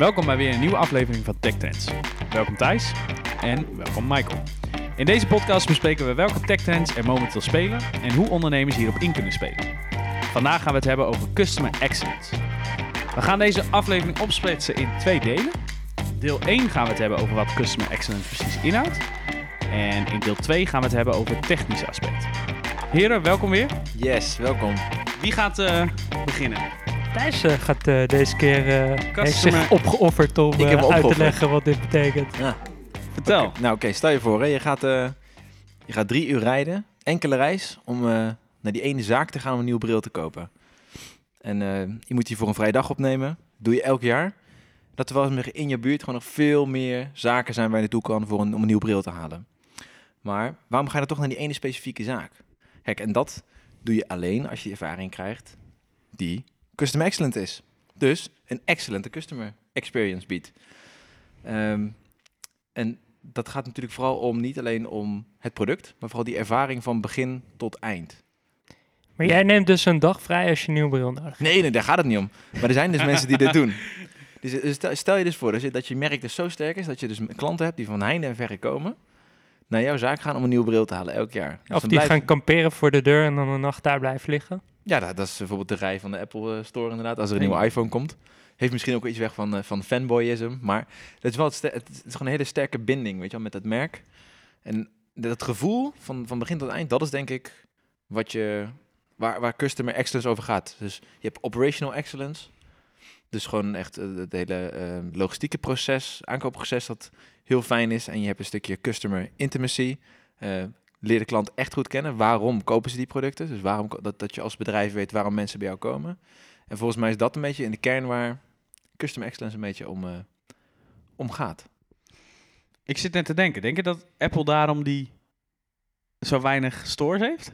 Welkom bij weer een nieuwe aflevering van Tech Trends. Welkom Thijs en welkom Michael. In deze podcast bespreken we welke tech trends er momenteel spelen en hoe ondernemers hierop in kunnen spelen. Vandaag gaan we het hebben over Customer Excellence. We gaan deze aflevering opsplitsen in twee delen. Deel 1 gaan we het hebben over wat Customer Excellence precies inhoudt. En in deel 2 gaan we het hebben over het technische aspect. Heren, welkom weer. Yes, welkom. Wie gaat eh, beginnen? Thijs eh, gaat eh, deze keer uh, heeft Customer- zich opgeofferd om eh, uit te leggen wat dit betekent. Ja. Vertel. Nou oké, stel je voor, hè, je, gaat, eh, je gaat drie uur rijden, enkele reis, om eh, naar die ene zaak te gaan om een nieuwe bril te kopen. En eh, je moet die voor een vrije dag opnemen, doe je elk jaar. Dat er wel eens meer in je buurt gewoon nog veel meer zaken zijn waar je naartoe kan voor een, om een nieuwe bril te halen. Maar waarom ga je dan toch naar die ene specifieke zaak? Kijk, en dat doe je alleen als je ervaring krijgt die custom excellent is. Dus een excellente customer experience biedt. Ehm, en dat gaat natuurlijk vooral om niet alleen om het product, maar vooral die ervaring van begin tot eind. Maar jij neemt dus een dag vrij als je een nieuwe bril nodig hebt. Nee, nee, daar gaat het niet om. Maar er zijn dus mensen die dit doen. Dus eh, stel, je dus voor dat je, dat je merk dus zo sterk is dat je dus klanten hebt die van heinde en verre komen naar jouw zaak gaan om een nieuwe bril te halen elk jaar. Dus Of die gaan kamperen voor de deur en dan een nacht daar blijven liggen. Ja, dat, dat is bijvoorbeeld de rij van de Apple eh, Store inderdaad. Als er een nieuwe iPhone komt. Heeft misschien ook iets weg van, eh, van fanboyism. Maar het is wel het, is gewoon een hele sterke binding, weet je wel, met het merk. En dat gevoel van, van begin tot eind, dat is denk ik wat je, waar, waar customer excellence over gaat. Dus je hebt operational excellence. Dus gewoon echt eh, het hele logistieke proces, aankoopproces dat heel fijn is. En je hebt een stukje customer intimacy. Leer de klant echt goed kennen. Waarom kopen ze die producten? Dus waarom dat, dat je als bedrijf weet waarom mensen bij jou komen. En volgens mij is dat een beetje in de kern waar customer excellence een beetje om, eh, om gaat. Ik zit net te denken. Denk je dat Apple daarom die zo weinig stores heeft?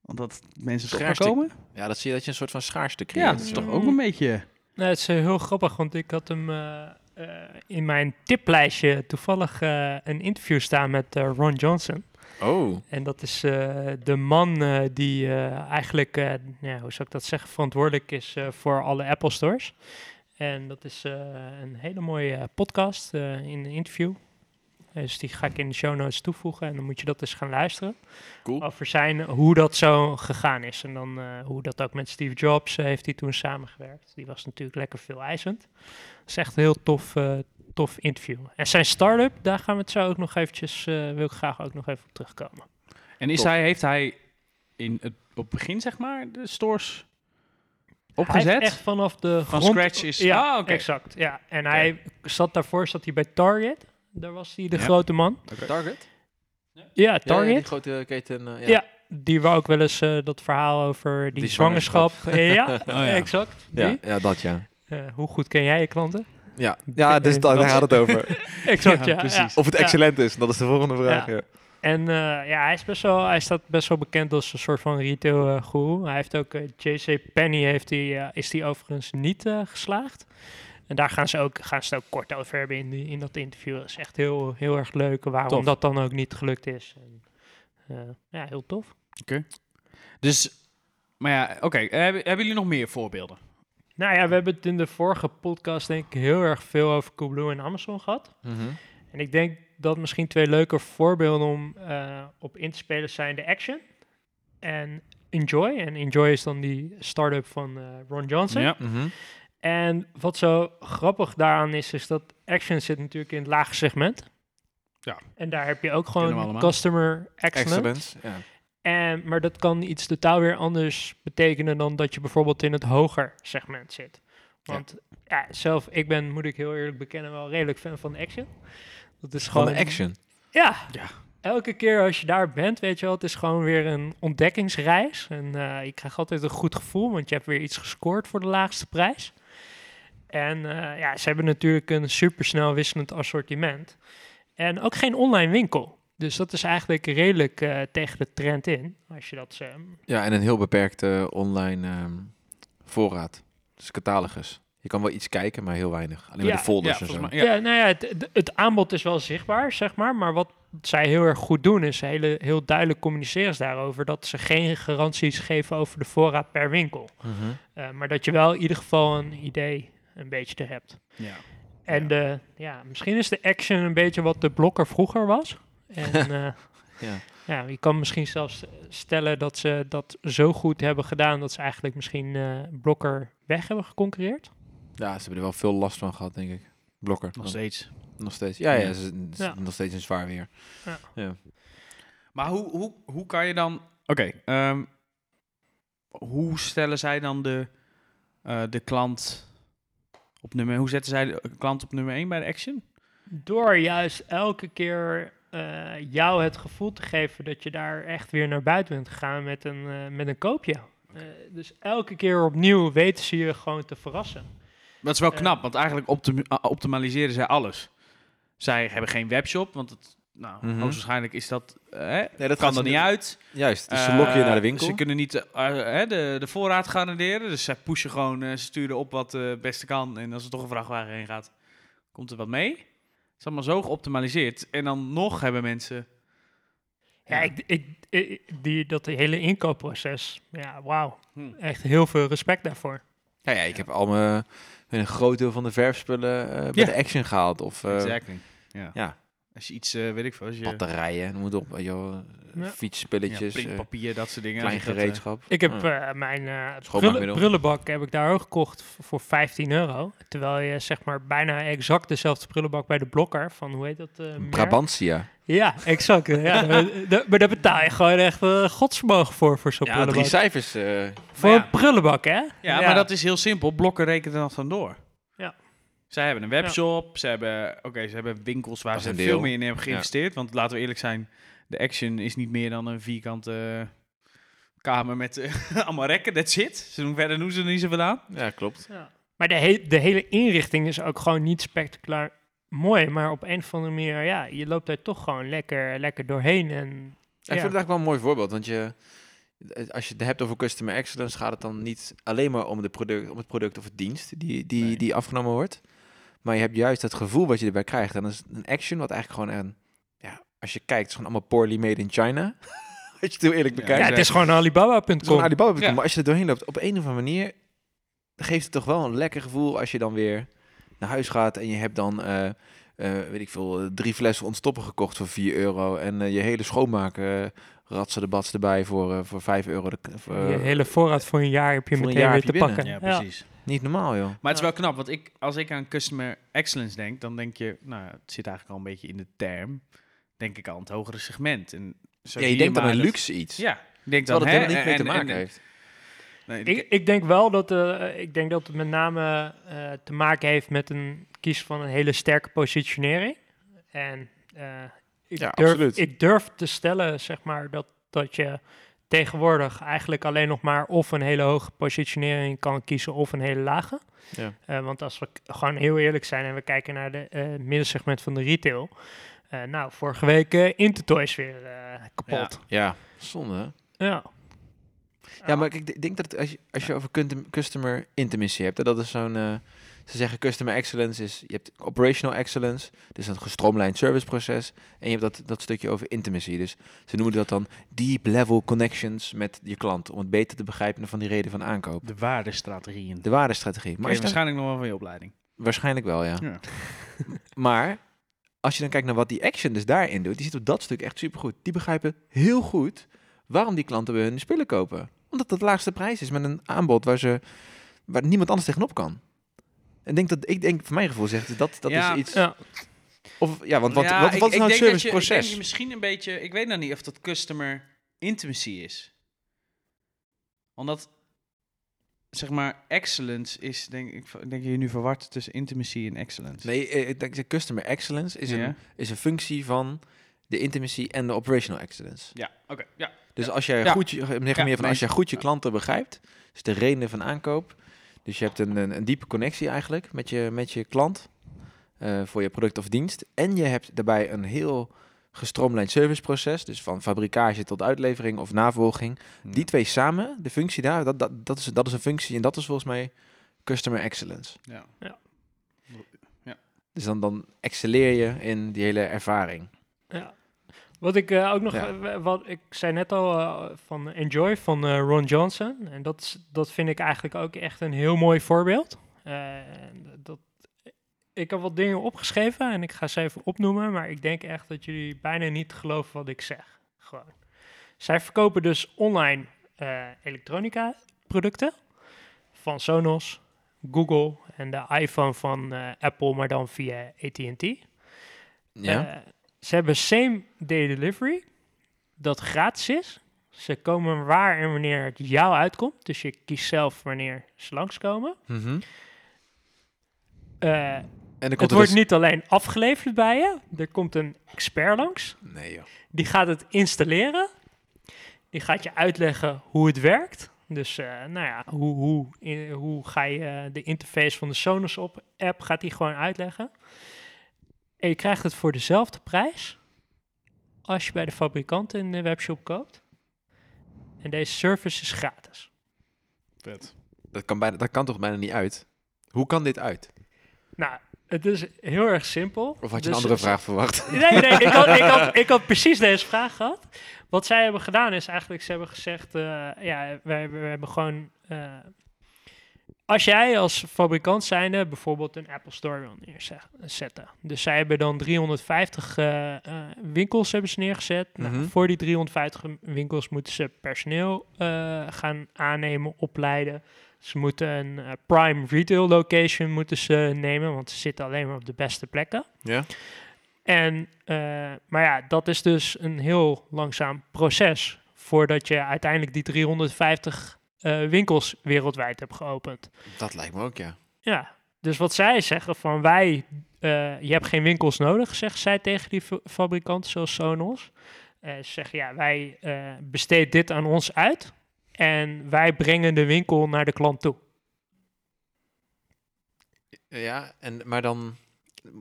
Omdat mensen Schaarste- komen? Ja, dat zie je dat je een soort van schaarste creëert. Ja, dat is toch ook een beetje... Nee, het is eh, heel grappig, want ik had hem eh, in mijn tiplijstje toevallig eh, een interview staan met eh, Ron Johnson. Oh, En dat is eh, de man eh, die eh, eigenlijk, eh, ja, hoe zou ik dat zeggen, verantwoordelijk is eh, voor alle Apple stores. En dat is eh, een hele mooie eh, podcast eh, in een interview. Eh, Dus die ga ik in de show notes toevoegen en dan moet je dat eens gaan luisteren. cool. Over zijn, hoe dat zo gegaan is. En dan eh, hoe dat ook met Steve Jobs eh, heeft hij toen samengewerkt. Die was natuurlijk lekker veel eisend. Dat is echt een heel tof, eh, tof interview. En zijn start-up, daar gaan we het zo ook nog eventjes, eh, wil ik graag ook nog even op terugkomen. En is hij, heeft hij in het, op het begin, zeg maar, de stores Hij opgezet? heeft echt vanaf de Van grond... scratch is... Ja, Ah, oké. exact. Ja. En hij zat daarvoor, zat hij bij Target. Daar was hij de Ja. grote man. Target? Ja, Ja, Target. die grote keten. eh, ja. Ja. Die wou ook wel eens eh, dat verhaal over die, Die zwangerschap. zwangerschap. ja, Oh, ja. exact. Ja, Die. ja, dat ja. Eh, hoe goed ken jij je klanten? Ja, ja dus da- daar gaat het over. Exact, Ja, ja. precies. ja. Of het Ja. excellent is, dat is de volgende vraag. Ja. Ja. En eh, ja, hij, is best wel, hij staat best wel bekend als een soort van retail eh guru. Hij heeft ook, JC Penny heeft die, is die overigens niet eh, geslaagd. En daar gaan ze, ook, gaan ze het ook kort over hebben in, in dat interview. Dat is echt heel, heel erg leuk waarom Tof. dat dan ook niet gelukt is. En, eh, ja, heel tof. Dus, maar ja, oké. Hebben, hebben jullie nog meer voorbeelden? Nou ja, we hebben het in de vorige podcast denk ik heel erg veel over Coolblue en Amazon gehad. Mhm. En ik denk dat misschien twee leuke voorbeelden om eh, op in te spelen zijn de Action en Enjoy. En Enjoy is dan die start-up van eh, Ron Johnson. Ja. Mhm. En wat zo grappig daaraan is, is dat Action zit natuurlijk in het lage segment. Ja. En daar heb je ook gewoon customer excellence. Excellence. Ja. En, maar dat kan iets totaal weer anders betekenen dan dat je bijvoorbeeld in het hoger segment zit. Want ja. zelf, ik ben, moet ik heel eerlijk bekennen, wel redelijk fan van Action. Dat is Gewoon action. Ja. Ja. Elke keer als je daar bent, weet je wel, het is gewoon weer een ontdekkingsreis. En eh je krijgt altijd een goed gevoel, want je hebt weer iets gescoord voor de laagste prijs. En eh, ja, ze hebben natuurlijk een supersnel wisselend assortiment. En ook geen online winkel. Dus dat is eigenlijk redelijk eh, tegen de trend in. Als je dat... ehm, Ja, en een heel beperkte online ehm, voorraad. Dus catalogus. Je kan wel iets kijken, maar heel weinig. Alleen maar Ja, de folders ja, en zo. volgens mij. Ja, nou ja, het, het- het aanbod is wel zichtbaar, zeg maar. Maar wat zij heel erg goed doen, is hele, heel duidelijk communiceren ze daarover dat ze geen garanties geven over de voorraad per winkel. Mhm. Eh, maar dat je wel in ieder geval een idee een beetje er hebt. Ja. En Ja. De, ja, misschien is de action een beetje wat de blokker vroeger was. En eh, Ja. ja, je kan misschien zelfs stellen dat ze dat zo goed hebben gedaan dat ze eigenlijk misschien eh, blokker weg hebben geconcurreerd. ja, ze hebben er wel veel last van gehad, denk ik. Blokker. Nog steeds. Nog steeds. Ja, ja, Ja. ze- ze- Ja. nog steeds een zwaar weer. Ja. Ja. Maar hoe, hoe, hoe kan je dan... Oké, ehm, hoe stellen zij dan de, eh, de klant op nummer... Hoe zetten zij de klant op nummer 1 bij de Action? Door juist elke keer eh, jou het gevoel te geven dat je daar echt weer naar buiten bent gegaan met een, eh, met een koopje. Eh, dus elke keer opnieuw weten ze je gewoon te verrassen. Dat is wel Eh. knap, want eigenlijk optim- optimaliseren zij alles. Zij hebben geen webshop, want het, nou, Mhm. hoogstwaarschijnlijk is dat... eh, hè, Nee, dat kan er ze niet uit. Juist, dus ze Eh, lokken je naar de winkel. Ze kunnen niet eh, hè, de, de voorraad garanderen. Dus zij pushen gewoon, eh, ze sturen op wat eh, het beste kan. En als er toch een vrachtwagen heen gaat, komt er wat mee. Het is allemaal zo geoptimaliseerd. En dan nog hebben mensen... Ja, ik, ik, ik- die, dat hele inkoopproces, ja, wauw. Hm. Echt heel veel respect daarvoor. Ja, ja, ik heb al mijn, een groot deel van de verfspullen eh, bij Ja. de Action gehaald. Of eh, exactly. Ja. ja, Als je iets, eh, weet ik veel, als je... batterijen, het op. wel, Ja. fietsspulletjes, eh, printpapier, dat soort dingen. klein eh, gereedschap. Ik heb mijn eh Schoonmaakmiddel. brullen- brullenbak heb ik daar ook gekocht voor 15 euro. Terwijl je zeg maar bijna exact dezelfde brullenbak bij de blokker van, hoe heet dat? eh? Brabantia. Ja, exact. ja, maar daar betaal je gewoon echt godsvermogen voor, voor zo'n Ja, drie brullenbak. cijfers. eh, Voor een brullenbak, hè? Ja, maar dat is heel simpel. Blokken rekenen dat dan door. Zij hebben een webshop, ze hebben, oké, ze hebben winkels waar ze veel meer in hebben geïnvesteerd. Want laten we eerlijk zijn, de Action is niet meer dan een vierkante kamer met eh, allemaal rekken, that's it. Ze doen verder doen ze er niet zoveel aan. ja, klopt. Ja. Maar de, he- de hele inrichting is ook gewoon niet spectaculair mooi. Maar op een of andere manier, ja, je loopt daar toch gewoon lekker, lekker doorheen. En Ja, ik vind het eigenlijk wel een mooi voorbeeld, want je, als je het hebt over customer excellence, gaat het dan niet alleen maar om, de product, om het product of het dienst die, die, Nee. die afgenomen wordt. Maar je hebt juist het gevoel wat je erbij krijgt. En dat is een action wat eigenlijk gewoon een, ja, als je kijkt, het is gewoon allemaal poorly made in China. als je het heel eerlijk bekijkt. ja, het is gewoon Alibaba.com. Gewoon Alibaba. Ja. Maar als je er doorheen loopt, op een of andere manier geeft het toch wel een lekker gevoel als je dan weer naar huis gaat en je hebt dan, eh, eh, weet ik veel, eh, drie flessen ontstoppen gekocht voor 4 euro en je hele schoonmaken eh, ratsen de bats erbij voor, voor 5 euro. De, voor, je hele voorraad voor een jaar heb je meteen weer te pakken. Ja, precies. Niet normaal, joh. Maar het is wel knap, want ik, als ik aan customer excellence denk, dan denk je, nou, het zit eigenlijk al een beetje in de term, denk ik al aan het hogere segment. En zo Ja, je denkt aan maar een dat- luxe iets. Ja, ik denk dan, Terwijl het hè, helemaal niet mee te en- maken en- heeft. Nee, Ik, ik denk wel dat, eh, ik denk dat het met name eh, te maken heeft met een kies van een hele sterke positionering. En eh, ik, Ja, durf, absoluut. ik durf te stellen, zeg maar, dat, dat je tegenwoordig eigenlijk alleen nog maar of een hele hoge positionering kan kiezen of een hele lage. Ja. Eh, want als we gewoon heel eerlijk zijn en we kijken naar de eh middensegment van de retail. eh, nou, vorige week eh Intertoys weer kapot. Ja, zonde. hè? Ja. Ja, maar ik denk dat het, als, je, als je over custom- customer intimacy hebt, dat is zo'n... ze zeggen customer excellence is... Je hebt operational excellence, dus een gestroomlijnd serviceproces. En je hebt dat, dat stukje over intimacy. Dus ze noemen dat dan deep level connections met je klant. Om het beter te begrijpen van die reden van aankoop. De waardestrategieën. De waardestrategie. Maar je dan- waarschijnlijk nog wel van je opleiding. waarschijnlijk wel, ja. Ja. Maar als je dan kijkt naar wat die action dus daarin doet, die zit op dat stuk echt supergoed. Die begrijpen heel goed waarom die klanten bij hun spullen kopen. Omdat dat de laagste prijs is met een aanbod waar, ze, waar niemand anders tegenop kan. En denk dat, ik denk, voor mijn gevoel zegt dat, dat Ja. is iets... Ja. Of, ja, want wat, Ja, wat, wat ik- is ik nou het Ik serviceproces? denk misschien een beetje, ik weet nou niet of dat customer intimacy is. Omdat, zeg maar, excellence is, denk ik, ik denk je nu verward tussen intimacy en excellence. Nee, eh, ik denk dat customer excellence is, Ja? een, is een functie van de intimacy en de operational excellence. Ja, oké, ja. Dus als jij Ja. goed, je, meer Ja, meer van nee. als jij goed je klanten begrijpt, dus de redenen van aankoop. Dus je hebt een, een, een diepe connectie eigenlijk met je, met je klant eh, voor je product of dienst. En je hebt daarbij een heel gestroomlijnd serviceproces, dus van fabrikage tot uitlevering of navolging. Die twee samen, de functie daar, dat, dat, dat, is, dat is een functie en dat is volgens mij customer excellence. Ja. Dus dan, dan excelleer je in die hele ervaring. Ja. Wat ik eh, ook nog, Ja. eh, wat ik zei net al eh, van Enjoy van Ron Johnson. En dat, dat vind ik eigenlijk ook echt een heel mooi voorbeeld. Dat, ik heb wat dingen opgeschreven en ik ga ze even opnoemen, maar ik denk echt dat jullie bijna niet geloven wat ik zeg. Gewoon. Zij verkopen dus online elektronica producten van Sonos, Google en de iPhone van Apple, maar dan via AT&T. Ja. Ze hebben same day delivery, dat gratis is. Ze komen waar en wanneer het jou uitkomt. Dus je kiest zelf wanneer ze langskomen. Mhm. Eh, En dan het wordt dus- niet alleen afgeleverd bij je. Er komt een expert langs. Nee joh. Die gaat het installeren. Die gaat je uitleggen hoe het werkt. Dus eh, nou ja, hoe, hoe, in- hoe ga je eh, de interface van de Sonos op app gaat hij gewoon uitleggen. En je krijgt het voor dezelfde prijs als je bij de fabrikant in de webshop koopt. En deze service is gratis. Vet. Dat kan, bijna, dat kan toch bijna niet uit? Hoe kan dit uit? Nou, het is heel erg simpel. Of had je Dus een andere ze- vraag verwacht? Nee, nee, ik had, ik, had, ik had precies deze vraag gehad. Wat zij hebben gedaan is eigenlijk, ze hebben gezegd, eh, ja, we, hebben- we hebben gewoon... eh, als jij als fabrikant zijnde bijvoorbeeld een Apple Store wil neerzetten. Dus zij hebben dan 350 eh, eh, winkels hebben ze neergezet. Nou, Mhm. voor die 350 winkels moeten ze personeel eh, gaan aannemen, opleiden. Ze moeten een eh, prime retail location moeten ze nemen, want ze zitten alleen maar op de beste plekken. Ja. En, eh, maar ja, dat is dus een heel langzaam proces voordat je uiteindelijk die 350 eh, winkels wereldwijd hebt geopend. Dat lijkt me ook, ja. Ja, dus wat zij zeggen van wij, eh, je hebt geen winkels nodig, zeggen zij tegen die fa- fabrikanten zoals Sonos. Eh, ze zeggen ja, wij besteden dit aan ons uit en wij brengen de winkel naar de klant toe. Ja, en, maar dan...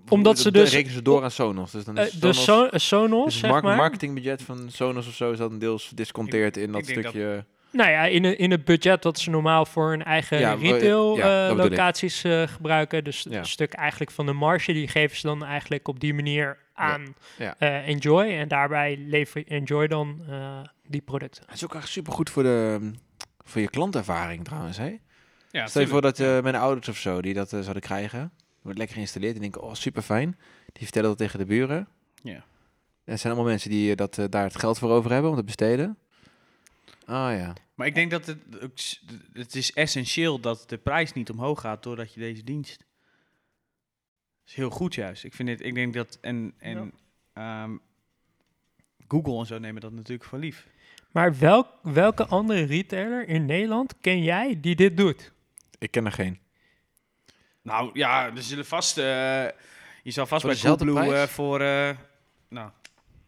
Omdat ze dus- rekenen ze door aan Sonos. Dus dan is de Sonos... so Sonos, dus het zeg maar. marketingbudget van Sonos of zo is dan deels disconteerd in dat dat- stukje... Nou ja, in, het- in het budget dat ze normaal voor hun eigen Ja, retail ja, eh, locaties eh, gebruiken. Dus Ja. een stuk eigenlijk van de marge, die geven ze dan eigenlijk op die manier aan ja. eh, Enjoy. En daarbij levert Enjoy dan eh, die producten. Het is ook echt supergoed voor, de, voor je klantervaring trouwens, hè? Ja, Stel je voor dat mijn ouders of zo, die dat zouden krijgen. Wordt lekker geïnstalleerd en denken, oh super fijn. Die vertellen dat tegen de buren. Ja. Het zijn allemaal mensen die dat, daar het geld voor over hebben om te besteden. Ah ja. Maar ik denk dat het, het is essentieel dat de prijs niet omhoog gaat doordat je deze dienst. is heel goed juist. Ik vind het, ik denk dat en en ehm, Google en zo nemen dat natuurlijk voor lief. Maar welk, welke andere retailer in Nederland ken jij die dit doet? Ik ken er geen. Nou ja, er zullen vast. eh, je zal vast Voor bij Coolblue prijs? eh, voor, eh, nou,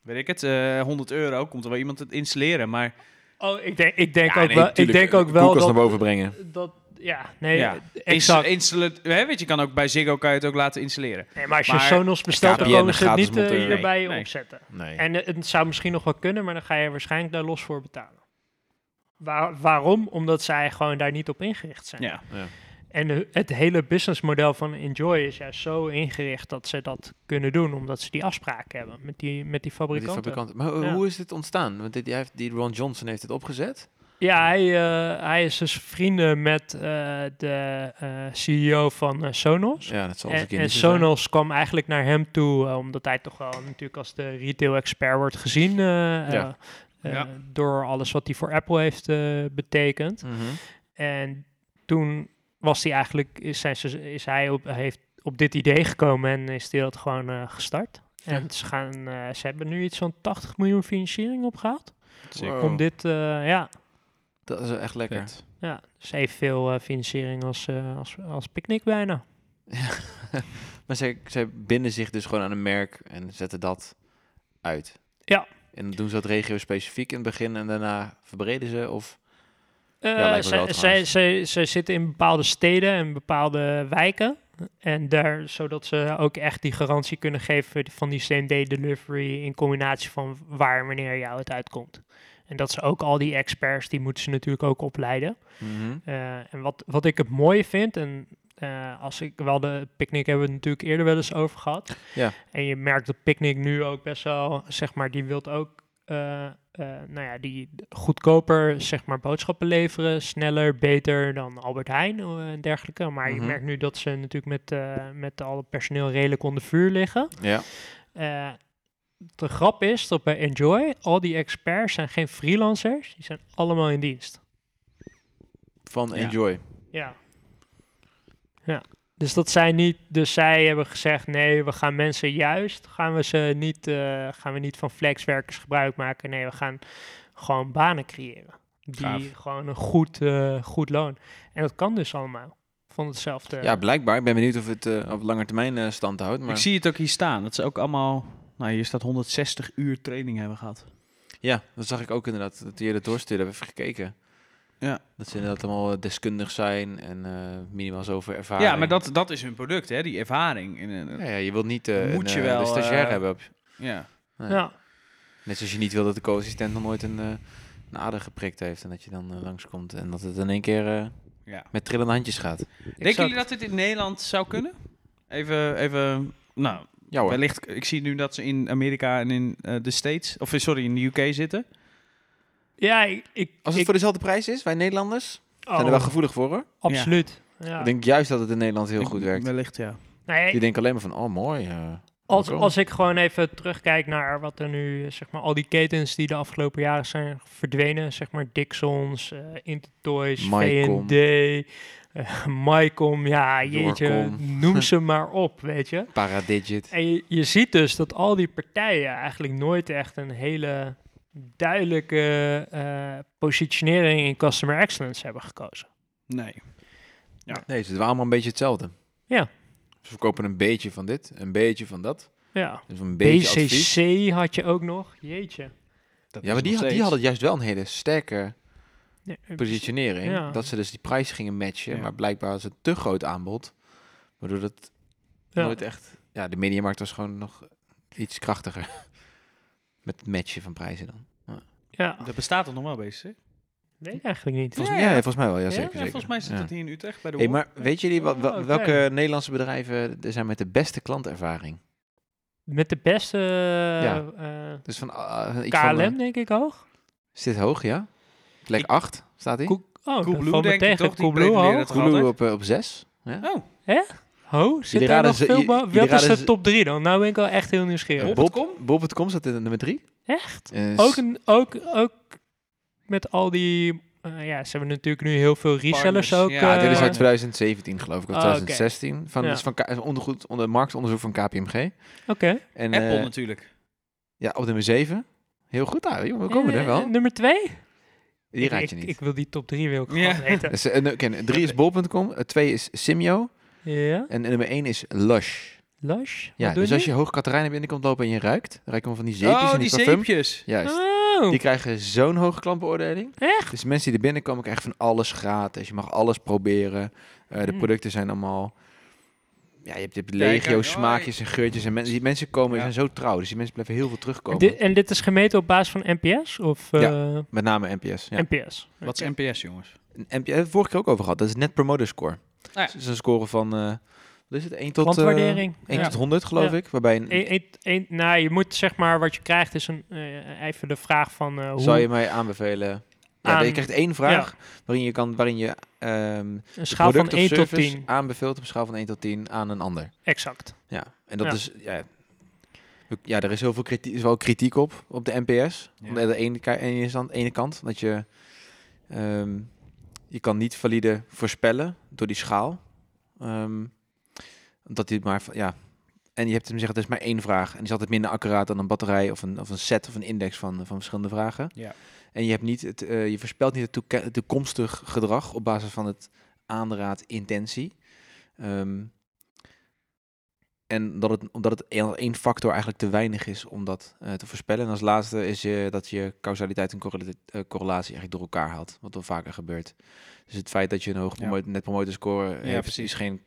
weet ik het, eh 100 euro komt er wel iemand het installeren. Maar Oh, ik denk, ik denk Ja, ook nee, wel, ik denk ook wel dat, naar boven brengen. dat, ja, nee, Ja. eh, exact. installe- hè, weet je, kan ook bij Ziggo kan je het ook laten installeren. Nee, maar als je Maar Sonos bestelt, dan komen ze het niet eh, monteren. hier bij je Nee, opzetten. Nee. En eh, het zou misschien nog wel kunnen, maar dan ga je waarschijnlijk daar los voor betalen. Waar, waarom? Omdat zij gewoon daar niet op ingericht zijn. Ja. Ja. En de- het hele businessmodel van Enjoy is juist zo ingericht dat ze dat kunnen doen, omdat ze die afspraken hebben met die, met die Met die fabrikanten. Maar Ja. hoe is dit ontstaan? Want dit, die, heeft, die Ron Johnson heeft het opgezet. Ja, hij, eh, hij is dus vrienden met eh, de eh, CEO van Sonos. Ja, dat zal En, en zijn. Sonos kwam eigenlijk naar hem toe, omdat hij toch wel natuurlijk als de retail-expert wordt gezien. eh, Ja. eh, Ja. Door alles wat hij voor Apple heeft betekend. Mhm. En toen was hij eigenlijk, is, zijn, ze- is hij op, heeft op dit idee gekomen en is hij dat gewoon eh, gestart. En ze, gaan, eh, ze hebben nu iets van 80 miljoen financiering opgehaald. Wow. Om dit, eh, ja, Dat is echt lekker. Vet. ja, dus evenveel eh financiering als, eh, als, als Picnic bijna. Maar zij, zij binden zich dus gewoon aan een merk en zetten dat uit. Ja. En dan doen ze dat regio specifiek in het begin en daarna verbreden ze of... Eh, zij, zij, zij, zij zitten in bepaalde steden en bepaalde wijken. En daar, zodat ze ook echt die garantie kunnen geven van die same day delivery in combinatie van waar en wanneer jou het uitkomt. En dat ze ook al die experts, die moeten ze natuurlijk ook opleiden. Mhm. Eh, en wat, wat ik het mooie vind, en eh, als ik wel de picknick hebben we het natuurlijk eerder wel eens over gehad. Ja. En je merkt dat picknick nu ook best wel, zeg maar, die wilt ook eh, eh, nou ja, die goedkoper zeg maar boodschappen leveren, sneller, beter dan Albert Heijn eh, en dergelijke. Maar Mhm. je merkt nu dat ze natuurlijk met, eh, met al het personeel redelijk onder vuur liggen. Ja. Eh, de grap is dat bij Enjoy, al die experts zijn geen freelancers, die zijn allemaal in dienst. Van Ja. Enjoy. Ja. Ja. Dus dat zijn niet, dus zij hebben gezegd, nee, we gaan mensen juist, gaan we ze niet, eh, gaan we niet van flexwerkers gebruik maken. Nee, we gaan gewoon banen creëren. Die Gaaf. gewoon een goed, eh, goed loon. En dat kan dus allemaal. Van hetzelfde. Ja, blijkbaar. Ik ben benieuwd of het eh, op lange termijn eh, stand houdt. Maar Ik zie het ook hier staan. Dat ze ook allemaal... Nou, hier staat 160 uur training hebben gehad. ja, dat zag ik ook inderdaad. Dat die dat doorstuurde, hebben gekeken. Ja. Dat ze inderdaad allemaal eh, deskundig zijn en eh, minimaal zoveel ervaring. Ja, maar dat, dat is hun product, hè? Die ervaring. In een, Ja, ja, je wilt niet eh, Moet een, je wel, de stagiair hebben. Op, ja. nee. Ja. Net zoals je niet wil dat de co-assistent nog nooit een, eh, een ader geprikt heeft. En dat je dan eh, langskomt en dat het in één keer eh, ja. met trillende handjes gaat. Denken jullie dat dit in Nederland zou kunnen? Even, even nou, Ja hoor. wellicht, ik zie nu dat ze in Amerika en in eh, de States, of sorry, in de UK zitten. Ja, ik... ik Als het ik- voor dezelfde prijs is, wij Nederlanders, zijn er oh, wel gevoelig voor hoor. Absoluut. Ja. Ik denk juist dat het in Nederland heel goed werkt. Wellicht, ja. Nee, Die denken alleen maar van, oh mooi. eh, Als, als ik gewoon even terugkijk naar wat er nu, zeg maar, al die ketens die de afgelopen jaren zijn verdwenen, zeg maar Dixons, eh Intertoys, Mycom. V&D, eh Mycom, ja, jeetje, noem ze maar op, weet je. Paradigit. En je, je ziet dus dat al die partijen eigenlijk nooit echt een hele duidelijke eh, positionering in customer excellence hebben gekozen. Nee. Nee, ze doen allemaal een beetje hetzelfde. Ja. Ze verkopen een beetje van dit, een beetje van dat. Ja. Dus een beetje advies. BCC had je ook nog, jeetje. Dat Ja, maar die, had- die hadden juist wel een hele sterke Ja, eh, positionering. Ja. Dat ze dus die prijs gingen matchen. Ja. Maar blijkbaar was het te groot aanbod. Waardoor het ja. nooit echt... Ja, de mediamarkt was gewoon nog iets krachtiger. Met het matchen van prijzen dan. Ja, Dat bestaat toch nog wel, BCC? weet ik eigenlijk niet. Volgens, Ja, ja, volgens mij wel, ja, zeker. ja, zeker. volgens mij zit Ja. dat hier in Utrecht bij de Hey, maar weet jullie wat, wel- Oh, oké. welke Nederlandse bedrijven er zijn met de beste klantervaring? Met de beste Ja. eh, Dus van ah, iets van, KLM, eh, denk ik hoog. is dit hoog, ja? Plek Ik- 8 staat hij. Oh, Coolblue, denk ik tegen. toch? Die Coolblue het altijd. op, eh, op 6. Ja. Oh, Ho, zit daar raden nog ze- veel Wat is de top 3 dan? Nou ben ik wel echt heel nieuwsgierig. Bob- Bob- Bol.com? Bol.com staat in nummer 3. Echt? Ook, een, ook, ook met al die... eh, ja, ze hebben natuurlijk nu heel veel resellers Partners, ook. ja. Ja, dit is eh, uit 2017 geloof ik, of Oh, oké. 2016. Van, Ja. is van K- ondergoed, onder marktonderzoek van KPMG. Oké. En, Apple eh, natuurlijk. Ja, op nummer 7. Heel goed, ah, joh, we komen er Eh, wel. Nummer 2? Die raad ik, je niet. Ik wil die top 3 wil ik Ja. gewoon weten. Dus, eh, oké, drie is bol.com, eh, twee is Simio ja. en nummer 1 is Lush. Lush? Ja, Wat doen dus als die? je hoog Katerijnen binnenkomt lopen en je ruikt, dan ruiken we van die zeepjes Oh, en die parfum. zeepjes. Juist. Oh, Die krijgen zo'n hoge klantbeoordeling. echt? Dus mensen die er binnenkomen krijgen van alles gratis. Je mag alles proberen. Eh, de Mm. producten zijn allemaal... Ja, je hebt, je hebt legio oh, smaakjes en geurtjes. En mensen, die mensen komen Ja. zijn zo trouw. Dus die mensen blijven heel veel terugkomen. Dit, en dit is gemeten op basis van NPS? Of eh, Met name NPS. Ja. NPS? Wat is NPS, jongens? NPS hebben we het vorige keer ook over gehad. Dat is Net Promoter Score. Ja. Dat is een score van... eh wat is het? 1 tot, eh Klantwaardering. 1 Ja. tot 100 geloof Ja. ik. Waarbij een, Eén- één- één- nou, je moet zeg maar wat je krijgt is een, eh, even de vraag van eh, hoe zou je mij aanbevelen... Ja, Aan- je krijgt één vraag waarin je, kan, waarin je ehm een schaal van product of 1 tot service 10. aanbeveelt op een schaal van 1 tot 10 aan een ander. Exact. Ja, en dat Ja. is... Ja, ja, er is heel veel kritiek, is wel kritiek op, op de NPS. Ja. Aan de ene, ene, kant, dat je... ehm, je kan niet valide voorspellen door die schaal. Ehm, dat die maar... Ja, en je hebt hem zeggen, het is maar één vraag. En die is altijd minder accuraat dan een batterij of een, of een set of een index van, van verschillende vragen. Ja. En je, hebt niet het, eh, je voorspelt niet het toekomstig gedrag op basis van het aanraad intentie. Ehm, en dat het, omdat het één factor eigenlijk te weinig is om dat eh, te voorspellen. En als laatste is je, dat je causaliteit en eh, correlatie eigenlijk door elkaar haalt. Wat wel vaker gebeurt. Dus het feit dat je een hoog Ja. net score heeft, precies. is geen...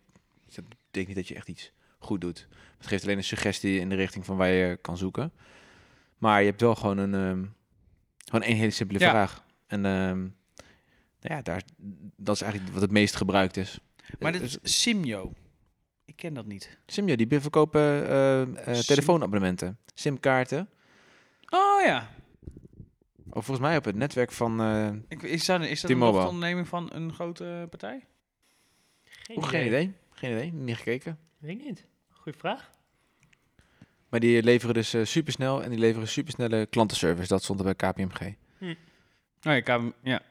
Dat betekent niet dat je echt iets goed doet. Het geeft alleen een suggestie in de richting van waar je kan zoeken. Maar je hebt wel gewoon een... ehm, gewoon één hele simpele Ja. vraag. En ehm, nou ja, daar, dat is eigenlijk wat het meest gebruikt is. Maar Eh, dit is Simio. Ik ken dat niet. Simio, die verkopen eh, eh, Sim- telefoonabonnementen, simkaarten. Oh ja. Of volgens mij op het netwerk van... eh Ik, is dat, is dat een onderneming van een grote partij? Geen, idee. Geen idee, niet gekeken. Weet ik niet. Goeie vraag. Maar die leveren dus eh, supersnel en die leveren supersnelle klantenservice. Dat stond er bij KPMG. Oh, ja, ja.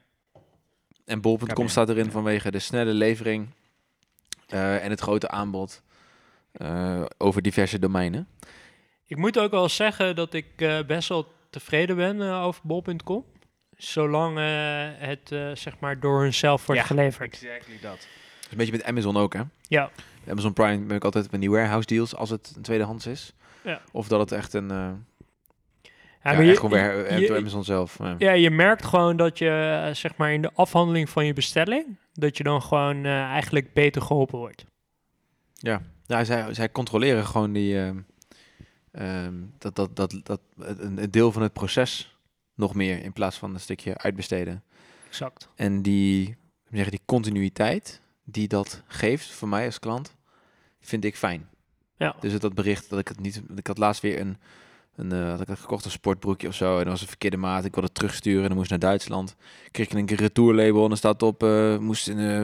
En bol.com staat erin vanwege de snelle levering eh, en het grote aanbod eh, over diverse domeinen. Ik moet ook wel zeggen dat ik eh, best wel tevreden ben over bol.com. Zolang het eh, zeg maar door hunzelf wordt Ja. geleverd. Exactly dat. Is een beetje met Amazon ook, hè? Ja, Amazon Prime ben ik altijd met die warehouse deals als het een tweedehands is. Ja. Of dat het echt een... eh ja, ja, maar je- echt gewoon weer je- door Amazon zelf. ja. Ja, je merkt gewoon dat je, zeg maar, in de afhandeling van je bestelling, dat je dan gewoon eh, eigenlijk beter geholpen wordt. Ja, zij, zij controleren gewoon die, ehm, ehm, dat, dat, dat, dat, een, een deel van het proces nog meer in plaats van een stukje uitbesteden. Exact. En die, zeggen, die continuïteit die dat geeft voor mij als klant, vind ik fijn. Ja. Dus het, dat bericht dat ik het niet, ik had laatst weer een, een uh, had ik had gekocht een sportbroekje of zo en dat was een verkeerde maat. Ik wilde het terugsturen en dan moest naar Duitsland. Kreeg ik een retourlabel en dan staat op uh, moest een uh,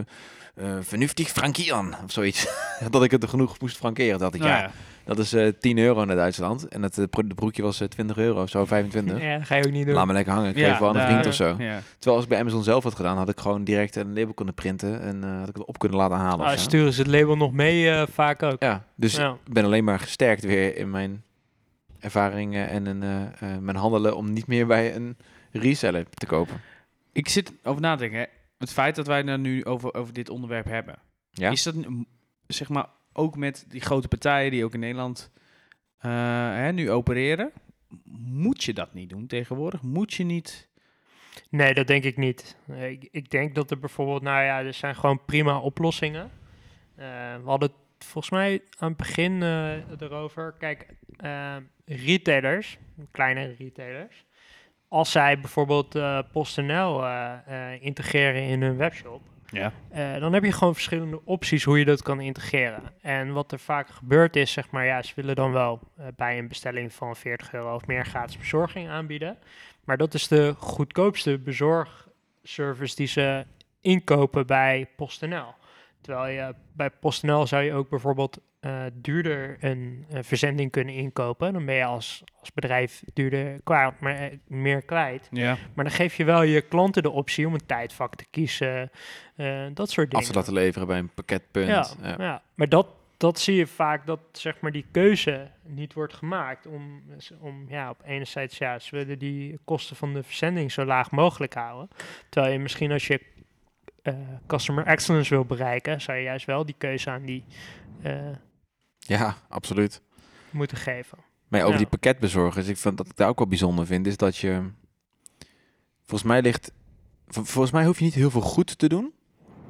uh, vernuftig frankieren of zoiets. dat ik het er genoeg moest frankeren. Dat ik Nou ja, ja. dat is uh, 10 euro naar Duitsland en het de broekje was uh, 20 euro of zo 25. Ja, dat ga je ook niet doen. Laat me lekker hangen. Ik Ja, geef wel aan een vriend of zo. Ja. Terwijl als ik bij Amazon zelf had gedaan, had ik gewoon direct een label kunnen printen en had ik het op kunnen laten halen. Ah, sturen ze het label nog mee vaak ook. Ja, dus ik ben alleen maar gesterkt weer in mijn ervaringen en in, uh, uh, mijn handelen om niet meer bij een reseller te kopen. Ik zit over na te denken. Hè. Het feit dat wij het nu over, over dit onderwerp hebben. Ja? Is dat zeg maar ook met die grote partijen die ook in Nederland eh, hè, nu opereren? Moet je dat niet doen tegenwoordig? Moet je niet... Nee, dat denk ik niet. Eh, Ik, ik denk dat er bijvoorbeeld, nou ja, er zijn gewoon prima oplossingen. Eh, we hadden het volgens mij aan het begin eh, erover. Kijk, eh, retailers, kleine retailers, als zij bijvoorbeeld eh PostNL integreren in hun webshop, Ja. dan heb je gewoon verschillende opties hoe je dat kan integreren. En wat er vaak gebeurt is, zeg maar, ja, ze willen dan wel bij een bestelling van 40 euro of meer gratis bezorging aanbieden. Maar dat is de goedkoopste bezorgservice die ze inkopen bij PostNL. Terwijl je bij PostNL zou je ook bijvoorbeeld eh, duurder een, een verzending kunnen inkopen. Dan ben je als, als bedrijf duurder kwijt, maar eh, meer kwijt. Ja. Maar dan geef je wel je klanten de optie om een tijdvak te kiezen. eh, dat soort dingen. Af te laten leveren bij een pakketpunt. Ja, Ja. ja. maar dat, dat zie je vaak dat zeg maar die keuze niet wordt gemaakt om, om ja, op enerzijds ja, ze willen die kosten van de verzending zo laag mogelijk houden. Terwijl je misschien als je eh, customer excellence wil bereiken, zou je juist wel die keuze aan die eh, Ja, absoluut. moeten geven. Maar ja, over Ja. die pakketbezorgers, ik vind dat ik daar ook wel bijzonder vind, is dat je... Volgens mij ligt... vol- Volgens mij hoef je niet heel veel goed te doen,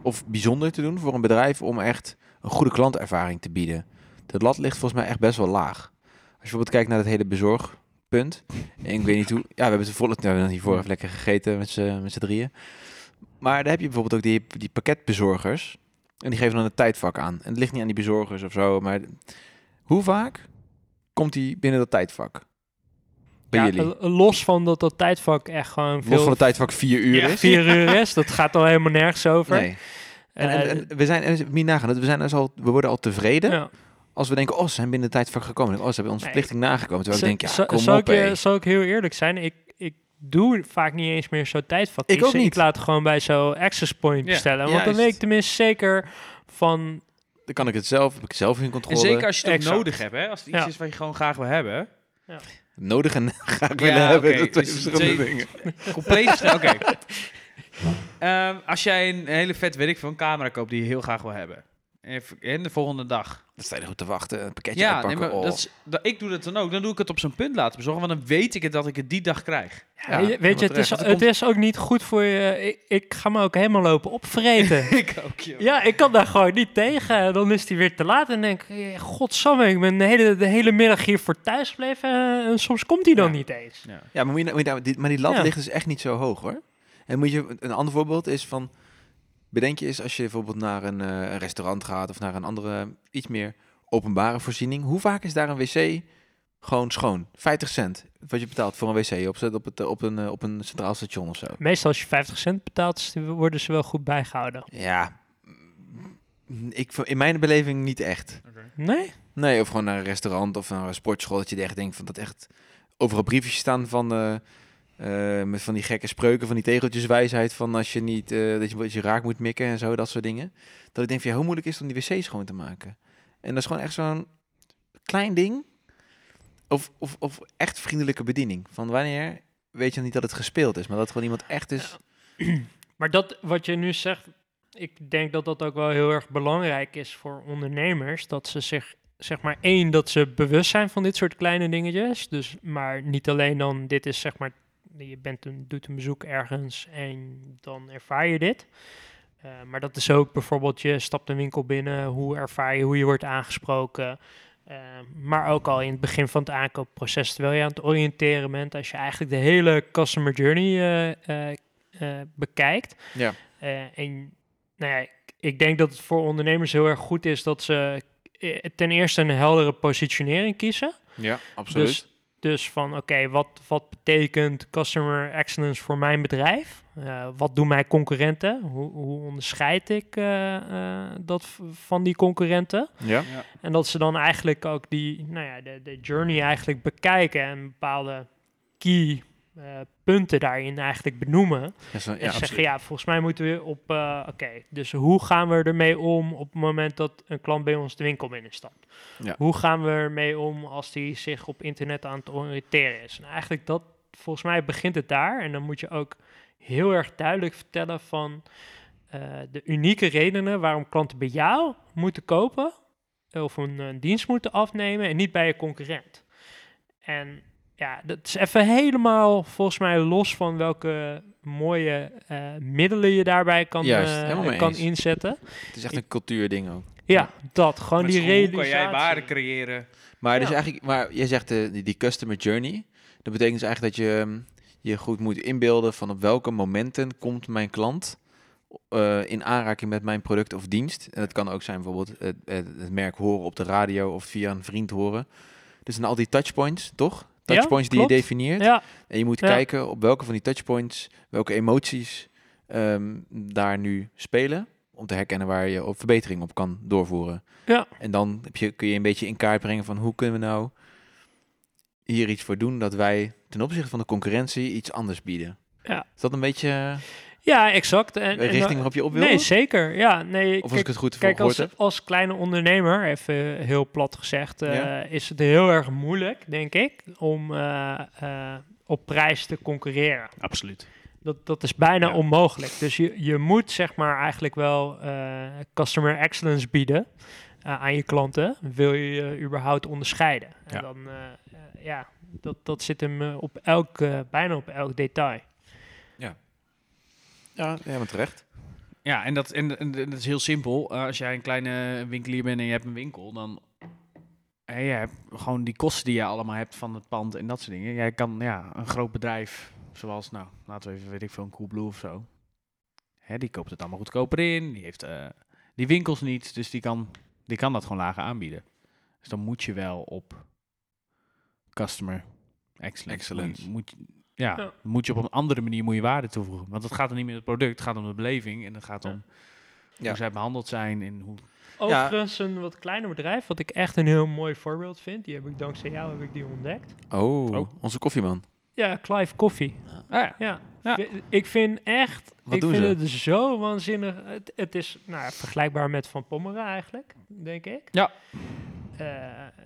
of bijzonder te doen voor een bedrijf om echt een goede klantervaring te bieden. De lat ligt volgens mij echt best wel laag. Als je bijvoorbeeld kijkt naar het hele bezorgpunt. En ik weet niet hoe... Ja, we hebben het volle... Nou, we hebben hiervoor even lekker gegeten met z'n drieën. Maar daar heb je bijvoorbeeld ook die, die pakketbezorgers. En die geven dan een tijdvak aan. En het ligt niet aan die bezorgers of zo, maar... Hoe vaak komt die binnen dat tijdvak? Bij Ja, jullie? l- los van dat dat tijdvak echt gewoon veel Los van het tijdvak vier uur Ja, is? vier uur is, dat gaat al helemaal nergens over. Nee. En, en, Eh, en we zijn, en nagaan, dat we zijn dus al, we worden al tevreden ja. als we denken, oh, ze zijn binnen het tijdvak gekomen. Oh, ze hebben onze Nee. verplichting nagekomen. Terwijl ik denk, ja, Zal- kom zal op, ik, zal ik heel eerlijk zijn? Ik, ik doe vaak niet eens meer zo tijdvak. Ik ook Ik niet. laat gewoon bij zo'n access point Ja, bestellen. Want dan weet ik tenminste zeker van... Dan kan ik het zelf, heb ik zelf in En controle. zeker als je het Exact. nodig hebt, hè? Als het iets Ja. is wat je gewoon graag wil hebben. Nodig en graag Ja, willen hebben, dat twee dus verschillende twee- dingen. Compleet. Oké. Ehm, als jij een hele vet, weet ik veel, een camera koopt die je heel graag wil hebben. Even- En de volgende dag. Dan sta je er goed te wachten, een pakketje Ja, nee, maar oh. dat is, dat, ik doe dat dan ook. Dan doe ik het op zijn punt laten bezorgen, want dan weet ik het dat ik het die dag krijg. Ja, weet je, weet je, het, is, het is ook niet goed voor je... Ik, ik ga me ook helemaal lopen opvreten. ik ook, joh. ja, ik kan daar gewoon niet tegen. En Dan is die weer te laat en denk ik... Godsamme, ik ben de hele, de hele middag hier voor thuis gebleven. En soms komt die dan Ja. niet eens. Ja. Ja, maar, moet je, nou- moet je nou- die, maar die lat Ja. ligt dus echt niet zo hoog hoor. En moet je, een ander voorbeeld is van, bedenk je eens als je bijvoorbeeld naar een, eh, een restaurant gaat of naar een andere, iets meer openbare voorziening. Hoe vaak is daar een wc Gewoon schoon. 50 cent. Wat je betaalt voor een wc op, zet- op, het, op, een, eh, op een centraal station of zo. Meestal als je 50 cent betaalt, is- worden ze wel goed bijgehouden. Ja. Ik, in mijn beleving niet echt. Nee? Nee, of gewoon naar een restaurant of naar een sportschool. Dat je echt denkt van dat echt overal briefjes staan van, eh, eh, met van die gekke spreuken, van die tegeltjeswijsheid. Van als je niet, eh, dat je, dat je raak moet mikken en zo, dat soort dingen. Dat ik denk van ja, hoe moeilijk is om die wc schoon te maken? En dat is gewoon echt zo'n klein ding. Of, of, of echt vriendelijke bediening. Van wanneer weet je niet dat het gespeeld is, maar dat gewoon iemand echt is. Maar dat wat je nu zegt, ik denk dat dat ook wel heel erg belangrijk is voor ondernemers. Dat ze zich, zeg maar, één, dat ze bewust zijn van dit soort kleine dingetjes. Dus, maar niet alleen dan, dit is zeg maar, je bent een, doet een bezoek ergens en dan ervaar je dit. Eh, maar dat is ook bijvoorbeeld, je stapt een winkel binnen, hoe ervaar je hoe je wordt aangesproken. Eh, maar ook al in het begin van het aankoopproces, terwijl je aan het oriënteren bent, als je eigenlijk de hele customer journey eh, bekijkt. Ja. En nou ja, ik, denk dat het voor ondernemers heel erg goed is dat ze ten eerste een heldere positionering kiezen. Ja, Dus, dus van oké, wat, wat betekent customer excellence voor mijn bedrijf? Eh, wat doen mijn concurrenten? Hoe, hoe onderscheid ik eh, eh, dat van die concurrenten? ja. En dat ze dan eigenlijk ook die, nou ja, de, de journey eigenlijk bekijken en bepaalde key eh, punten daarin eigenlijk benoemen. En ja, zeggen, absoluut. ja, volgens mij moeten we op, eh, oké, dus hoe gaan we ermee om op het moment dat een klant bij ons de winkel binnenstapt? Ja. Hoe gaan we ermee om als die zich op internet aan het oriënteren is? En eigenlijk dat, volgens mij begint het daar. En dan moet je ook heel erg duidelijk vertellen van eh, de unieke redenen waarom klanten bij jou moeten kopen of een, een dienst moeten afnemen en niet bij je concurrent. En ja, dat is even helemaal volgens mij los van welke mooie eh, middelen je daarbij kan, Juist, eh, kan eens. inzetten. Het is echt een cultuurding ook. Ja, dat. Gewoon Met die school realisatie. kan jij waarde creëren. Maar, dus Ja. eigenlijk, maar jij zegt eh, die, die customer journey. Dat betekent dus eigenlijk dat je ehm, je goed moet inbeelden van op welke momenten komt mijn klant eh, in aanraking met mijn product of dienst. En dat kan ook zijn bijvoorbeeld het, het, het merk horen op de radio of via een vriend horen. Dus dan al die touchpoints, toch? Touchpoints die je definieert. Ja, En je moet kijken op welke van die touchpoints, welke emoties ehm, daar nu spelen. Om te herkennen waar je op verbetering op kan doorvoeren. ja. En dan heb je, kun je een beetje in kaart brengen van hoe kunnen we nou hier iets voor doen dat wij ten opzichte van de concurrentie iets anders bieden. Ja. Is dat een beetje eh, ja exact. En, de richting waarop je op wil? Nee, zeker. Ja, nee, of als kijk, ik het goed Kijk, als, heb? als kleine ondernemer, even heel plat gezegd, eh, Ja. is het heel erg moeilijk, denk ik, om eh, eh, op prijs te concurreren. Absoluut. Dat, dat is bijna Ja. onmogelijk. Dus je, je moet zeg maar eigenlijk wel eh, customer excellence bieden aan je klanten. Wil je je überhaupt onderscheiden? En Ja. dan, ja, dat, dat zit hem op elk, bijna op elk detail. Ja, helemaal terecht. Ja, en dat, en, en dat is heel simpel. Eh, als jij een kleine winkelier bent en je hebt een winkel, dan je hebt gewoon die kosten die je allemaal hebt van het pand en dat soort dingen. Jij kan ja, een groot bedrijf, zoals, nou, laten we even, weet ik veel, een Coolblue of zo. Hè, die koopt het allemaal goedkoper in. Die heeft eh, die winkels niet, dus die kan, die kan dat gewoon lager aanbieden. Dus dan moet je wel op customer excellence. Excellence. Moet, moet, je- ja, Ja. moet je op een andere manier moet je waarde toevoegen. Want het gaat er niet meer om het product, het gaat om de beleving en het gaat om Ja. hoe zij behandeld zijn en hoe... Overigens een wat kleiner bedrijf, wat ik echt een heel mooi voorbeeld vind. Die heb ik dankzij jou heb ik die ontdekt. Oh, Oh. onze koffieman. Ja, Clive Coffee. Ah, ja. Ja, ik vind echt, Wat ik doen vind ze? het zo waanzinnig. Het, het is nou, vergelijkbaar met Van Pommeren eigenlijk, denk ik. Ja. Eh,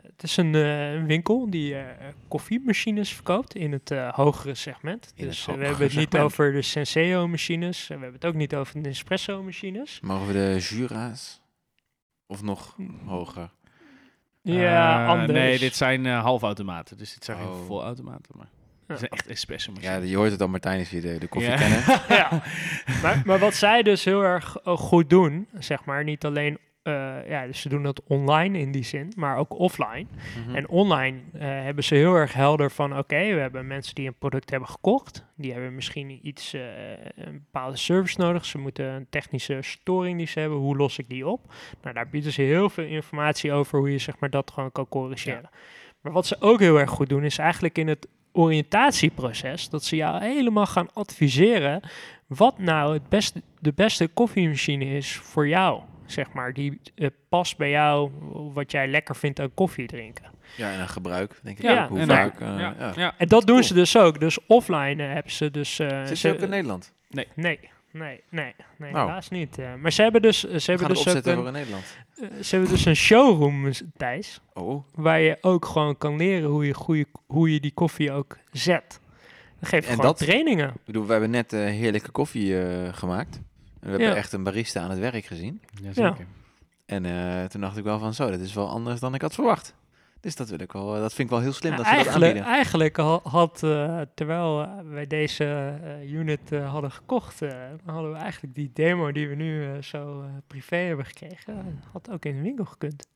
het is een, eh, een winkel die eh, koffiemachines verkoopt in het eh, hogere segment. In dus we hebben het niet over de Senseo-machines. en we hebben het ook niet over de Nespresso-machines. Mogen we de Jura's? Of nog Hm. hoger? Ja, anders. Nee, dit zijn eh halfautomaten, dus dit zijn geen Oh. volautomaten, maar het zijn echt espresso Ja, machines. je hoort het al, Martijn is weer de, de koffie Ja. kennen. ja. maar, maar wat zij dus heel erg goed doen, zeg maar, niet alleen, eh, ja, dus ze doen dat online in die zin, maar ook offline. Mhm. En online eh, hebben ze heel erg helder van, oké, we hebben mensen die een product hebben gekocht, die hebben misschien iets, eh, een bepaalde service nodig, ze moeten een technische storing die ze hebben, hoe los ik die op? Nou, daar bieden ze heel veel informatie over hoe je zeg maar dat gewoon kan corrigeren. Maar wat ze ook heel erg goed doen, is eigenlijk in het oriëntatieproces, dat ze jou helemaal gaan adviseren wat nou het beste, de beste koffiemachine is voor jou. Zeg maar, die eh, past bij jou, wat jij lekker vindt aan koffie drinken. Ja, en een gebruik, denk ik Ja, ook. Hoe en vaak. eh, ja, ja. ja. En dat doen Cool. ze dus ook. Dus offline eh, hebben ze dus... eh, Zit ze- ook in Nederland? Nee, nee, nee, nee, Oh. helaas niet. maar ze hebben dus, ze hebben dus, ook een, voor in Nederland. ze hebben dus een showroom, Thijs, Oh, waar je ook gewoon kan leren hoe je, goeie, hoe je die koffie ook zet. Dan geef je En gewoon dat- trainingen. ik bedoel, we hebben net heerlijke koffie eh, gemaakt. En we hebben echt een barista aan het werk gezien. Jazeker. En eh, toen dacht ik wel van zo, dat is wel anders dan ik had verwacht. Dus dat, wil ik wel, dat vind ik wel heel slim Ja, dat ze dat eigenlijk, aanbieden. eigenlijk ha- had, eh, terwijl eh, wij deze eh, unit eh, hadden gekocht, eh, hadden we eigenlijk die demo die we nu eh, zo eh, privé hebben gekregen, eh, had ook in de winkel gekund.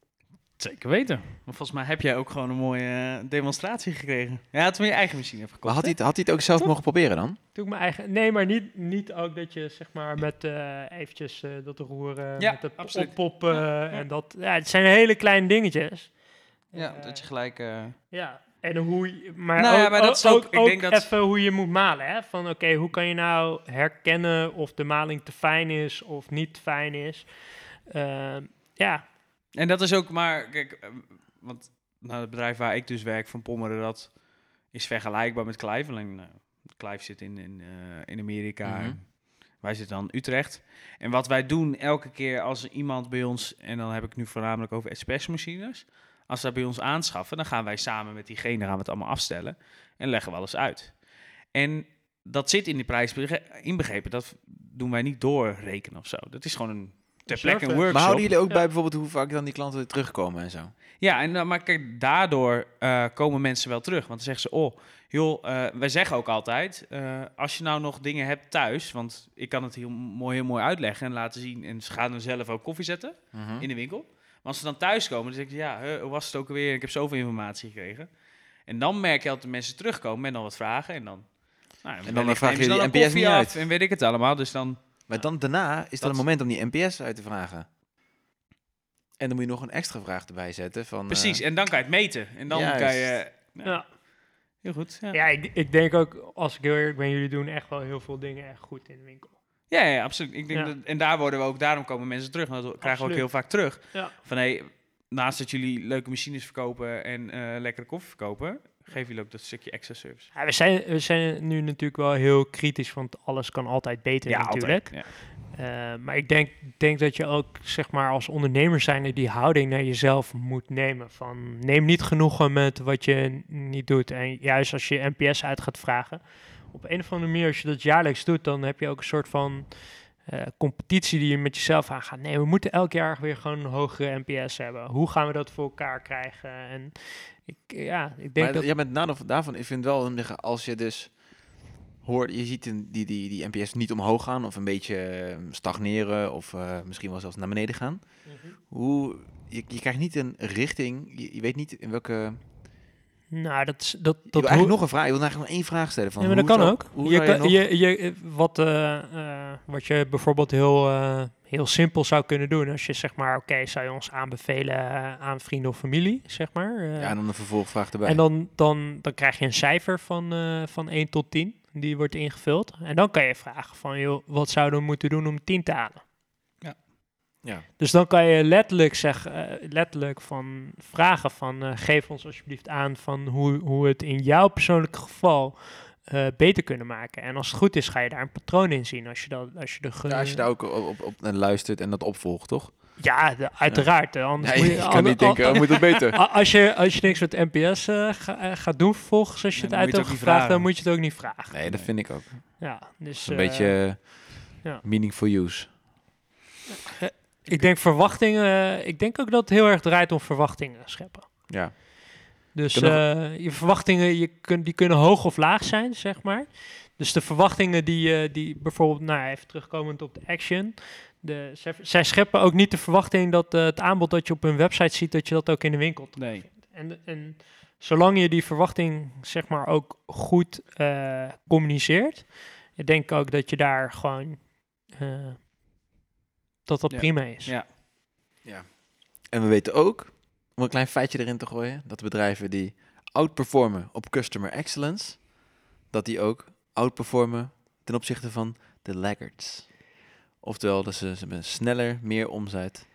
Zeker weten. Maar volgens mij heb jij ook gewoon een mooie eh, demonstratie gekregen. Ja, toen je eigen machine hebt gekocht. Maar had hij, het- had hij het ook zelf Toch? mogen proberen dan? Doe ik mijn eigen. Nee, maar niet, niet ook dat je zeg maar met eh eventjes eh, dat roeren, Ja, met het absoluut. Ja, ja. en dat. Ja, het zijn hele kleine dingetjes. Ja, dat je gelijk... eh, Ja, en hoe je, maar, Nou ja, ook, maar dat is ook- ik denk dat- even hoe je moet malen. Hè? Van oké, hoe kan je nou herkennen of de maling te fijn is of niet fijn is? Ehm, ja, En dat is ook maar, kijk, eh, want nou, het bedrijf waar ik dus werk van Pommeren, dat is vergelijkbaar met Clive. Alleen uh, Clive zit in, in, eh, in Amerika. Mhm. wij zitten dan in Utrecht. En wat wij doen elke keer als iemand bij ons, en dan heb ik nu voornamelijk over espresso-machines, als ze bij ons aanschaffen, dan gaan wij samen met diegene gaan we het allemaal afstellen en leggen we alles uit. En dat zit in die prijs inbegrepen. Dat doen wij niet doorrekenen of zo. Dat is gewoon een ter plekke een workshop. Maar houden jullie ook Ja. bij bijvoorbeeld hoe vaak dan die klanten weer terugkomen en zo? Ja, en, uh, maar kijk, daardoor uh, komen mensen wel terug. Want dan zeggen ze, oh, joh, uh, wij zeggen ook altijd, uh, als je nou nog dingen hebt thuis, want ik kan het heel mooi, heel mooi uitleggen en laten zien, en ze gaan er zelf ook koffie zetten Mhm. in de winkel. Maar als ze dan thuis komen, dan zeg ik, ja, hoe was het ook alweer? Ik heb zoveel informatie gekregen. En dan merk je dat de mensen terugkomen met dan wat vragen en dan... Nou, En dan wellicht vraag je ze die dan een NPS koffie niet af uit. En weet ik het allemaal, dus dan... Maar dan daarna is dat, Dat- een moment om die NPS uit te vragen. En dan moet je nog een extra vraag erbij zetten van... eh, Precies, en dan kan je het meten. En dan Juist. kan je... Ja, ja. Heel goed, ja. ja ik, ik denk ook, als ik heel eerlijk ben, jullie doen echt wel heel veel dingen echt goed in de winkel. Ja, ja, absoluut. Ik denk Ja. dat, en daar worden we ook, daarom komen mensen terug. Want dat krijgen we ook heel vaak terug. Ja. Van hey, naast dat jullie leuke machines verkopen en eh, lekkere koffie verkopen, geven jullie ook dat stukje extra service. Ja, we, zijn, we zijn nu natuurlijk wel heel kritisch, want alles kan altijd beter natuurlijk. Ja. Eh, maar ik denk, denk dat je ook, zeg maar, als ondernemer zijn die houding naar jezelf moet nemen. Van neem niet genoegen met wat je niet doet. En juist als je NPS uit gaat vragen, op een of andere manier, als je dat jaarlijks doet, dan heb je ook een soort van eh, competitie die je met jezelf aangaat. Nee, we moeten elk jaar weer gewoon een hogere NPS hebben. Hoe gaan we dat voor elkaar krijgen? En ik, ja, ik denk Maar dat. ja, met nadeel van- daarvan, ik vind wel, als je dus hoort, je ziet een, die, die, die NPS niet omhoog gaan of een beetje eh, stagneren of eh, misschien wel zelfs naar beneden gaan. Mhm. Hoe, je, je krijgt niet een richting, je, je weet niet in welke... Nou, dat is dat. Ik dat wil eigenlijk nog een vraag, ik wil eigenlijk nog één vraag stellen. Van Ja, maar dat kan zou- ook. Hoe Je je kan, nog- je, je, eh, wat, eh, eh, wat je bijvoorbeeld heel, eh, heel simpel zou kunnen doen, als je zeg maar, oké, zou je ons aanbevelen aan vrienden of familie, zeg maar. ja, en dan een vervolgvraag erbij. en dan, dan, dan krijg je een cijfer van, van 1 tot 10, die wordt ingevuld. En dan kan je vragen van, joh, wat zouden we moeten doen om 10 te halen? Ja. Dus dan kan je letterlijk, zeggen, eh, letterlijk van vragen van eh, geef ons alsjeblieft aan van hoe, hoe het in jouw persoonlijke geval eh, beter kunnen maken. En als het goed is, ga je daar een patroon in zien. Als je, dat, als je, de ge- Ja, als je daar ook op, op, luistert en dat opvolgt, toch? Ja, de- uiteraard. Anders Ja, moet je kan ander- niet denken, al- oh, moet het beter? als, je, als je niks met NPS ga- gaat doen vervolgens, als je Nee, het dan moet uit je hebt het ook niet gevraagd, dan vragen. moet je het ook niet vragen. Nee, dat vind ik ook. Ja, dus, een beetje ja. meaningful use. Ik denk verwachtingen, ik denk ook dat het heel erg draait om verwachtingen scheppen. Ja. Dus eh, je verwachtingen je kun, die kunnen hoog of laag zijn, zeg maar. Dus de verwachtingen die, eh, die bijvoorbeeld, nou even terugkomend op de action. De, zij, zij scheppen ook niet de verwachting dat eh, het aanbod dat je op hun website ziet, dat je dat ook in de winkel Nee. en, en zolang je die verwachting zeg maar ook goed eh, communiceert, ik denk ook dat je daar gewoon eh, dat dat Ja. prima is. Ja. En we weten ook om een klein feitje erin te gooien, dat de bedrijven die outperformen op customer excellence, dat die ook outperformen ten opzichte van de laggards. Oftewel, dat ze, ze hebben sneller meer omzet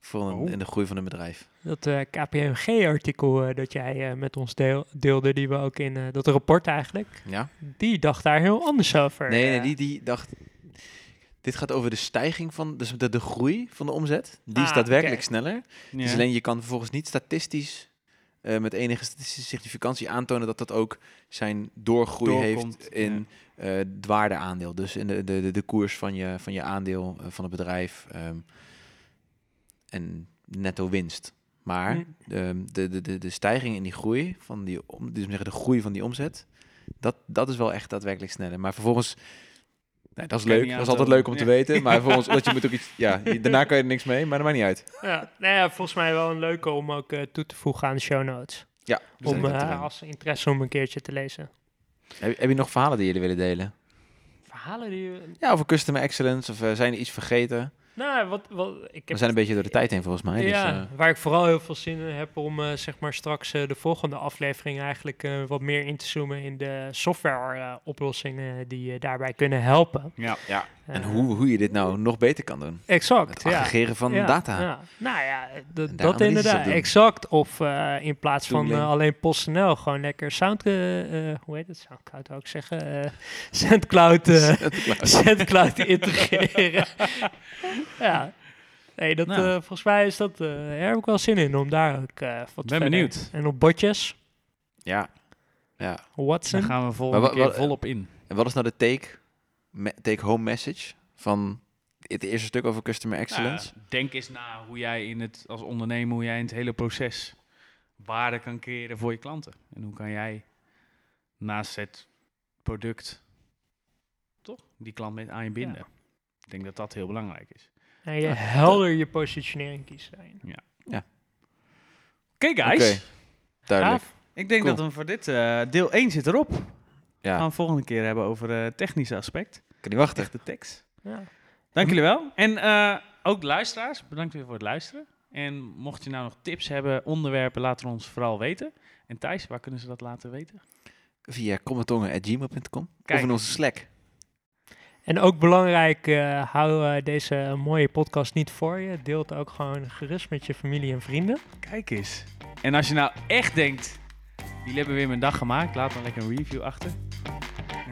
voor een, Oh. in de groei van een bedrijf. Dat eh, KPMG-artikel eh, dat jij eh, met ons deel, deelde, die we ook in dat rapport eigenlijk, Ja? die dacht daar heel anders over. Nee, nee, die, die dacht... Dit gaat over de stijging van, dus de, de groei van de omzet. Die is Ah, daadwerkelijk sneller. Ja. Dus alleen je kan vervolgens niet statistisch eh, met enige statistische significantie aantonen dat dat ook zijn doorgroei Doorkomt, heeft in eh, het waardeaandeel. Dus in de, de, de, de koers van je, van je aandeel eh, van het bedrijf ehm, en netto winst. Maar Hm. de, de, de, de, stijging in die groei van die om, dus de groei van die omzet, dat, dat is wel echt daadwerkelijk sneller. Maar vervolgens, nee, dat is leuk. Dat is altijd leuk om te Ja. weten. Maar vervolgens, dat je moet ook iets, ja, daarna kan je er niks mee, maar dat maakt niet uit. Ja, nou ja, volgens mij wel een leuke om ook eh, toe te voegen aan de show notes. Ja, Om eh, als interesse om een keertje te lezen. Heb, heb je nog verhalen die jullie willen delen? Verhalen die... Ja, over customer excellence of eh, zijn er iets vergeten? Nou, wat, wat, ik We heb zijn een beetje door de tijd heen volgens mij. ja, Dus, eh, waar ik vooral heel veel zin in heb om eh, zeg maar straks eh, de volgende aflevering eigenlijk eh, wat meer in te zoomen in de software eh, oplossingen die je daarbij kunnen helpen. Ja. ja. En Eh, hoe, hoe je dit nou nog beter kan doen. Exact, Het ja. aggregeren van Ja, data. Ja. Nou ja, dat inderdaad, exact. Of eh, in plaats van Tooling. eh, alleen PostNL gewoon lekker Sound, hoe heet het, Soundcloud ook zeggen, Soundcloud, eh, Soundcloud integreren. ja, nee, dat, Nou. eh, volgens mij is dat, eh, daar heb ik wel zin in om daar ook eh wat Ben verder- benieuwd. En op botjes, Ja. ja. Watson. Daar gaan we volgende Maar wa- keer wa- volop in. En wat is nou de take, me- take home message van het eerste stuk over customer excellence? Nou, denk eens na hoe jij in het, als ondernemer, hoe jij in het hele proces waarde kan creëren voor je klanten. En hoe kan jij naast het product, toch, die klant met aan je binden. Ik denk dat dat heel belangrijk is. en je helder je positionering kiezen. daarin. Oké guys, Oké, duidelijk. Ik denk Cool. dat we voor dit uh, deel 1 zit erop. Ja, gaan we volgende keer hebben over het technische aspect. kan niet wachten. Echte tekst. Ja. Dank jullie wel. En eh, ook luisteraars, bedankt weer voor het luisteren. En mocht je nou nog tips hebben, onderwerpen, laat het ons vooral weten. En Thijs, waar kunnen ze dat laten weten? Via kommetongen.gmail.com of Kijk. in onze Slack. En ook belangrijk, eh, hou eh, deze mooie podcast niet voor je. Deel het ook gewoon gerust met je familie en vrienden. Kijk eens. En als je nou echt denkt, jullie hebben weer mijn dag gemaakt, laat dan lekker een review achter.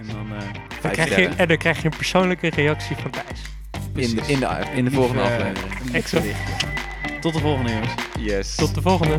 En dan eh, Dan krijg je, en dan krijg je een persoonlijke reactie van Thijs. In de, in de, in de volgende eh, aflevering. Exact. Tot de volgende jongens. Yes. Tot de volgende.